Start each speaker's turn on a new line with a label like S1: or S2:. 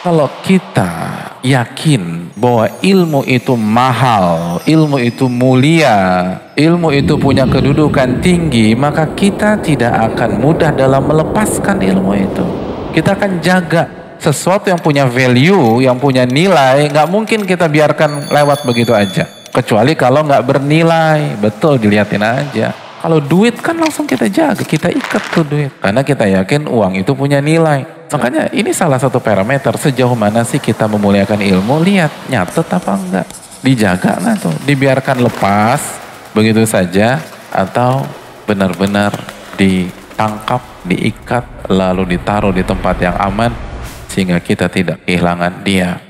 S1: Kalau kita yakin bahwa ilmu itu mahal, ilmu itu mulia, ilmu itu punya kedudukan tinggi, maka kita tidak akan mudah dalam melepaskan ilmu itu. Kita akan jaga sesuatu yang punya value, yang punya nilai, nggak mungkin kita biarkan lewat begitu aja. Kecuali kalau nggak bernilai, betul dilihatin aja. Kalau duit kan langsung kita jaga, kita ikat tuh duit. Karena kita yakin uang itu punya nilai. Makanya ini salah satu parameter sejauh mana sih kita memuliakan ilmu. Lihat nyatet apa enggak. Dijaga nggak tuh. Dibiarkan lepas begitu saja. Atau benar-benar ditangkap, diikat, lalu ditaruh di tempat yang aman. Sehingga kita tidak kehilangan dia.